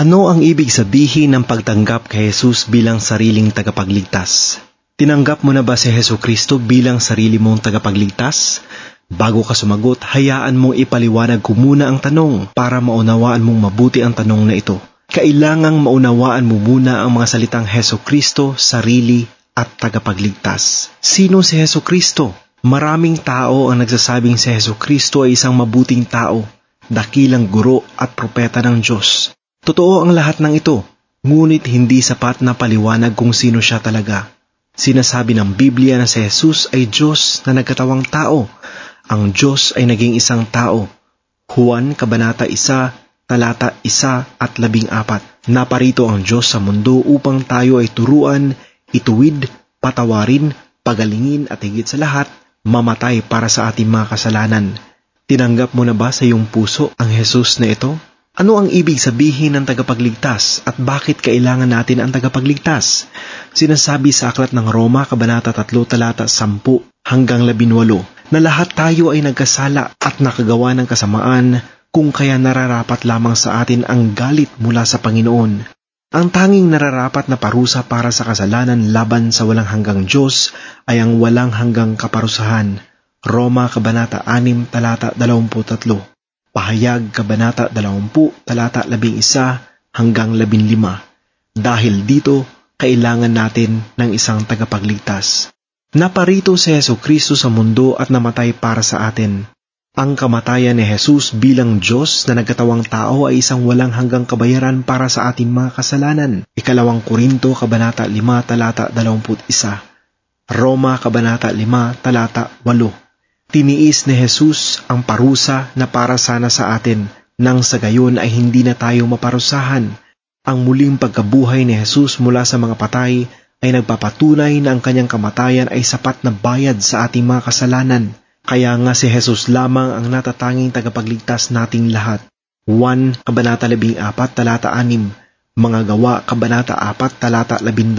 Ano ang ibig sabihin ng pagtanggap kay Jesus bilang sariling tagapagligtas? Tinanggap mo na ba si Heso Kristo bilang sarili mong tagapagligtas? Bago ka sumagot, hayaan mong ipaliwanag ko muna ang tanong para maunawaan mong mabuti ang tanong na ito. Kailangang maunawaan mo muna ang mga salitang Heso Kristo, sarili at tagapagligtas. Sino si Heso Kristo? Maraming tao ang nagsasabing si Heso Kristo ay isang mabuting tao, dakilang guro at propeta ng Diyos. Totoo ang lahat ng ito, ngunit hindi sapat na paliwanag kung sino siya talaga. Sinasabi ng Biblia na si Jesus ay Diyos na nagkatawang tao. Ang Diyos ay naging isang tao. Juan Kabanata 1, talata 1 at 14. Naparito ang Diyos sa mundo upang tayo ay turuan, ituwid, patawarin, pagalingin at higit sa lahat, mamatay para sa ating mga kasalanan. Tinanggap mo na ba sa iyong puso ang Jesus na ito? Ano ang ibig sabihin ng tagapagligtas at bakit kailangan natin ang tagapagligtas? Sinasabi sa aklat ng Roma, Kabanata 3, talata 10 hanggang 18 na lahat tayo ay nagkasala at nakagawa ng kasamaan kung kaya nararapat lamang sa atin ang galit mula sa Panginoon. Ang tanging nararapat na parusa para sa kasalanan laban sa walang hanggang Diyos ay ang walang hanggang kaparusahan. Roma Kabanata 6, talata 23 Pahayag Kabanata 20, talata 11 hanggang 15. Dahil dito, kailangan natin ng isang tagapagligtas. Naparito si Yeso Kristo sa mundo at namatay para sa atin. Ang kamatayan ni Jesus bilang Diyos na nagkatawang tao ay isang walang hanggang kabayaran para sa ating mga kasalanan. Ikalawang Korinto, Kabanata 5, talata 21. Roma, Kabanata 5, talata 8. Tiniis ni Jesus ang parusa na para sana sa atin nang sa gayon ay hindi na tayo maparusahan. Ang muling pagkabuhay ni Jesus mula sa mga patay ay nagpapatunay na ang kanyang kamatayan ay sapat na bayad sa ating mga kasalanan. Kaya nga si Jesus lamang ang natatanging tagapagligtas nating lahat. 1 Kabanata 14 Talata 6 Mga Gawa Kabanata 4 Talata 12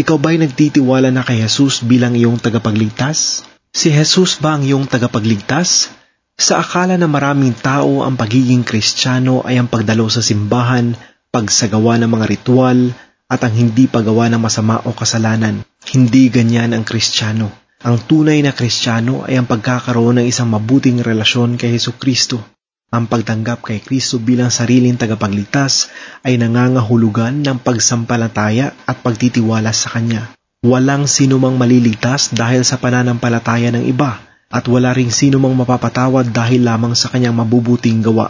Ikaw ba'y nagtitiwala na kay Jesus bilang iyong tagapagligtas? Si Jesus ba ang iyong tagapagligtas? Sa akala na maraming tao ang pagiging kristyano ay ang pagdalo sa simbahan, pagsagawa ng mga ritual, at ang hindi paggawa ng masama o kasalanan. Hindi ganyan ang kristyano. Ang tunay na kristyano ay ang pagkakaroon ng isang mabuting relasyon kay Heso Kristo. Ang pagtanggap kay Kristo bilang sariling tagapagligtas ay nangangahulugan ng pagsampalataya at pagtitiwala sa Kanya. Walang sinumang maliligtas dahil sa pananampalataya ng iba at wala ring sinumang mapapatawad dahil lamang sa kanyang mabubuting gawa.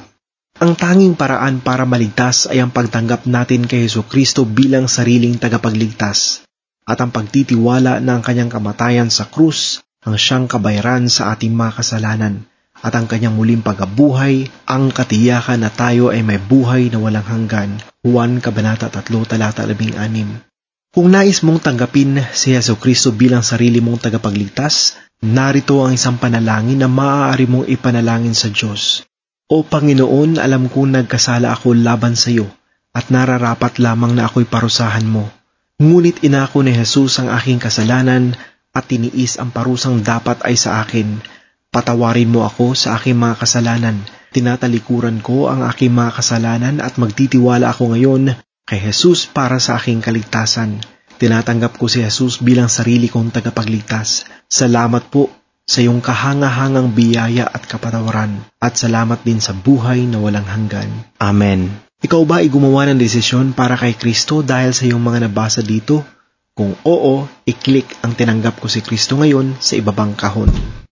Ang tanging paraan para maligtas ay ang pagtanggap natin kay Heso Kristo bilang sariling tagapagligtas at ang pagtitiwala na ang kanyang kamatayan sa krus ang siyang kabayaran sa ating mga kasalanan at ang kanyang muling pagabuhay ang katiyakan na tayo ay may buhay na walang hanggan. Juan Kabanata 3, talata 16 kung nais mong tanggapin si Yeso Kristo bilang sarili mong tagapagligtas, narito ang isang panalangin na maaari mong ipanalangin sa Diyos. O Panginoon, alam kong nagkasala ako laban sa iyo at nararapat lamang na ako'y parusahan mo. Ngunit inako ni Jesus ang aking kasalanan at tiniis ang parusang dapat ay sa akin. Patawarin mo ako sa aking mga kasalanan. Tinatalikuran ko ang aking mga kasalanan at magtitiwala ako ngayon kay Jesus para sa aking kaligtasan. Tinatanggap ko si Jesus bilang sarili kong tagapagligtas. Salamat po sa iyong kahangahangang biyaya at kapatawaran at salamat din sa buhay na walang hanggan. Amen. Ikaw ba ay gumawa ng desisyon para kay Kristo dahil sa iyong mga nabasa dito? Kung oo, i-click ang tinanggap ko si Kristo ngayon sa ibabang kahon.